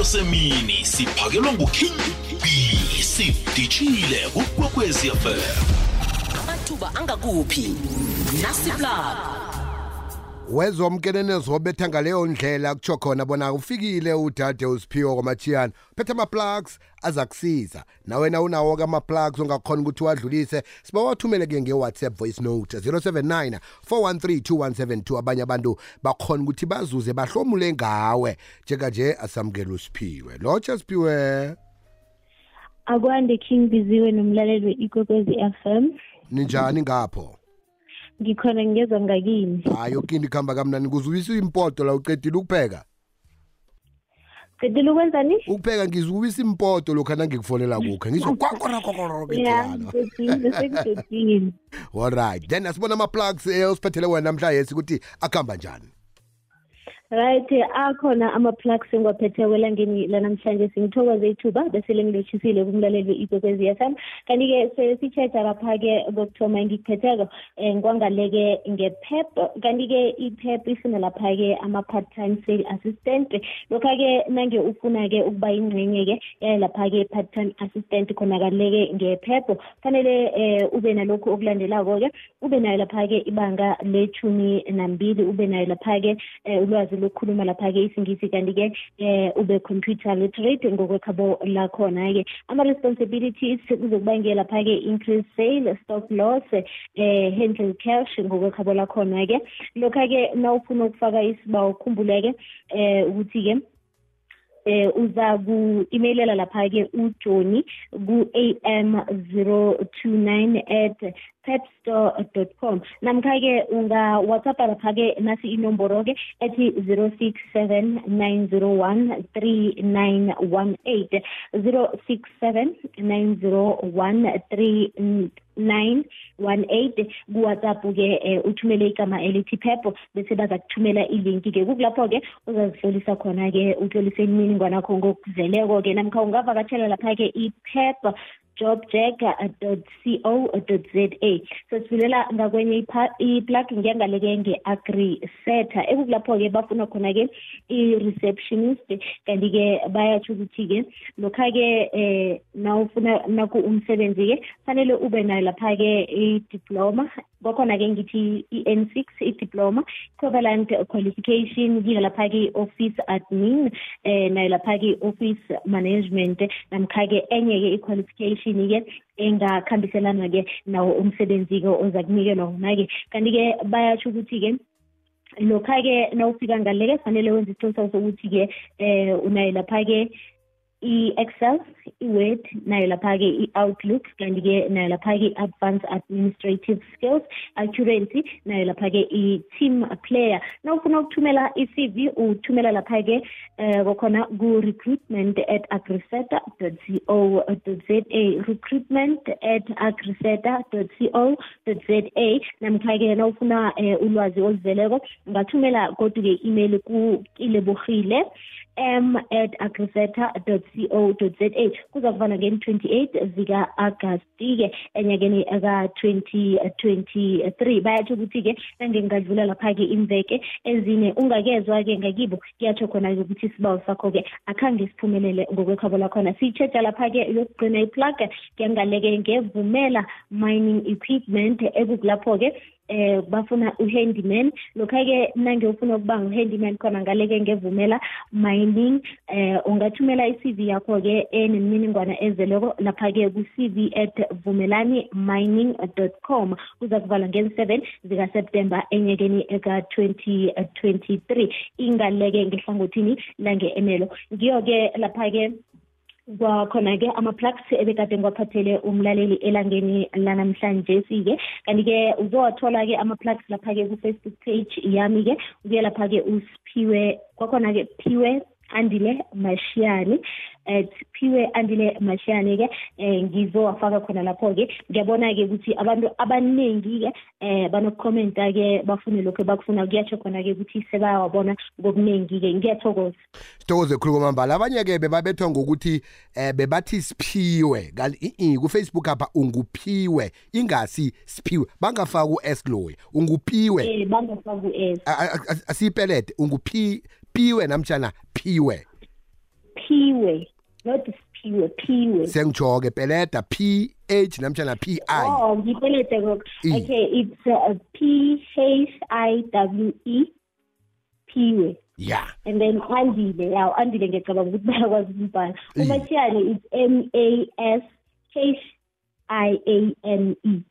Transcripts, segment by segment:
semini siphakelwa nguking b. Sidishile kukwekwezi fm amathuba angakuphi? Nasiplab wezomkenene zobetha ngaleyo ndlela kutsho khona bona ufikile udade usiphiwo kwamachiyana phethe ama-plugs aza kusiza nawena unawo-ke ama-plugs ongakhona ukuthi wadlulise siba wathumele-ke nge-whatsapp voice note 079 413 abanye abantu bakhona ukuthi bazuze bahlomule ngawe. Njenganje asamukela usiphiwe lotsha siphiwe akwande king biziwe nomlaleli we-ikwekwezi FM ninjani ngapho? Ngikhona ngezwa ngakini. Hayi yokinto ikhamba kamnani kuzubisa impoto la uqedile ukupheka? Qedile ukwenzani ukupheka ngizubisa impoto lokhu nangikufonela kukho ngizwa kwakorakokoroko ya ngiqedile sengiqedile alright then asibona ama-plugs osiphathele wena namhlanje ukuthi akuhamba njani? Right akhona ama-plugs engiwaphetheko elangeni lanamhlanje singithokoze ithuba bese lengilotshisile kumlaleli we-ikwekwezi f m. Kanti-ke sesitshetsha lapha-ke kokuthoma ngikuphetheko um ngwangaleke ngepep kanti-ke ipep ifuna lapha-ke ama-part time sale assistant. Lokha-ke nange ufuna-ke ukuba yingxenye-ke yaye lapha-ke part time assistant khonakaleke ngepep fanele um ube nalokhu okulandelako-ke ube nayo lapha-ke ibanga lechumi nambili ube nayo lapha-ke um ulwazi lokukhuluma lapha-ke isingisi. Kanti-ke eh ube computer literate ngokwekhabo lakhona-ke ama-responsibilities kuzokubangela lapha-ke increase sale stop loss eh handle cash ngokwekhabo lakhona-ke lokha-ke nawufuna ukufaka isibawo khumbuleke eh ukuthi-ke eh, uza ku-imeyilela lapha-ke ujoni ku-a m zero two nine at petstore dot com. Namkha-ke ungawhatsappa lapha-ke nasi inomboro-ke ethi zero six seven nine zero one three nine one eight. Zero six seven nine zero one three 901 3918 kuwhatsapp-ke um uthumele igama elithi pep bese baza kuthumela ilinki-ke kukulapho-ke uzazihlolisa khona-ke utlolise imininingwana akho ngokuzeleko-ke namkha ungavakatshela lapha-ke ipep jobjack.co.za so sivulela ngakwenye iplug ngiyangaleke nge-agri seta ekukulapho-ke bafuna khona-ke i-receptionist kanti-ke bayatsho ukuthi-ke lokha-ke um nawufuna naku umsebenzi-ke fanele ube nayo lapha-ke i-diploma kwakhona-ke ngithi i-n six i-diploma. Equivalent qualification kiyo lapha-ke i-office admin um nayo lapha-ke i-office management. Namkha-ke enye-ke i-qualification-ke engakhambiselana-ke nawo umsebenzi-ke oza kunikelwa wona-ke kanti-ke bayatsho ukuthi-ke lokha-ke nawufika ngale-ke fanele wenze isiqiniseko sokuthi-ke um unayo lapha-ke i-excel i-word nayo lapha-ke i-outlook kanti-ke nayo lapha-ke i-advanced administrative skills accuracy nayo lapha-ke i-team player. Nawufuna ukuthumela i-cv uthumela lapha-ke um kwakhona ku-recruitment at agriseta co za recruitment at agriseta co za namkha-ke nawufuna um ulwazi oluzeleko ungathumela kodwa-ke i-email ku-kilebogile m at za kuza kuvana ngeni-28 zika-agasti-ke enyakeni ka-2023 bayatsho ukuthi-ke nange ngadlula lapha-ke imveke ezine ungakezwa-ke ngakibo kuyatsho khona-ke ukuthi isibawo sakho-ke akhange siphumelele ngokwekhabo lakhona. Siyitshetsha lapha-ke yokugcina iplug kuyangaleke ngevumela mining equipment ekukulapho-ke eh bafuna uhandyman. Lokha-ke nange ufuna ukuba ngu-handyman khona ngaleke ngevumela mining eh ungathumela i-cv yakho-ke enemininingwana ezeleko. Lapha-ke ku-cv at vumelani mining com. Kuza kuvalwa ngezi-seven zikaseptemba enyekeni eka-2023 ingaleke ngehlangothini lange-emelo ngiyo-ke lapha-ke kwakhona-ke ama-plugs ebekade ngiwaphathele umlaleli elangeni lanamhlanje sike kanti-ke uzowathola-ke ama-plugs lapha-ke ku-facebook page yami-ke. Ubuye lapha-ke usiphiwe kwakhona-ke phiwe andile mashiyani at phiwe andile mashiyani-ke um ngizowafaka khona lapho-ke. Ngiyabona-ke ukuthi abantu abaningi-ke um banokukhomenta-ke bafune lokhu bakufuna kuyatsho khona-ke ukuthi sebawabona ngobuningi-ke ngiyathokoza. Sithokoze khulu kwamambala. Abanye-ke bebabethwa ngokuthi um bebathi siphiwe. Kanti i kufacebook apha unguphiwe. Ingasi siphiwe. Bangafaki u-s loya ungupiwe um bangafaki u-s. Asiyipelede. Unguphiwe namtshana phiwe. Phiwe. Not siphiwe phiwe sengitsho-ke peleda p h namtshana p i. Oh ngipelete kok E. okay it's uh, p h i w e phiwe ya. And then andile yaw andile ngiyacabanga ukuthi bayakwazi ukumbhala Eh. umathiyane it's m a s h i a n e.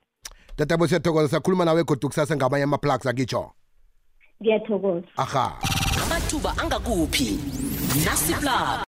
Tatabo siyathokoza. Sakhuluma nawe godu kusasa ngamanye ama-plugs akitsho ngiyathokoza. Aha. Amathuba angakuphi? Nasiplug.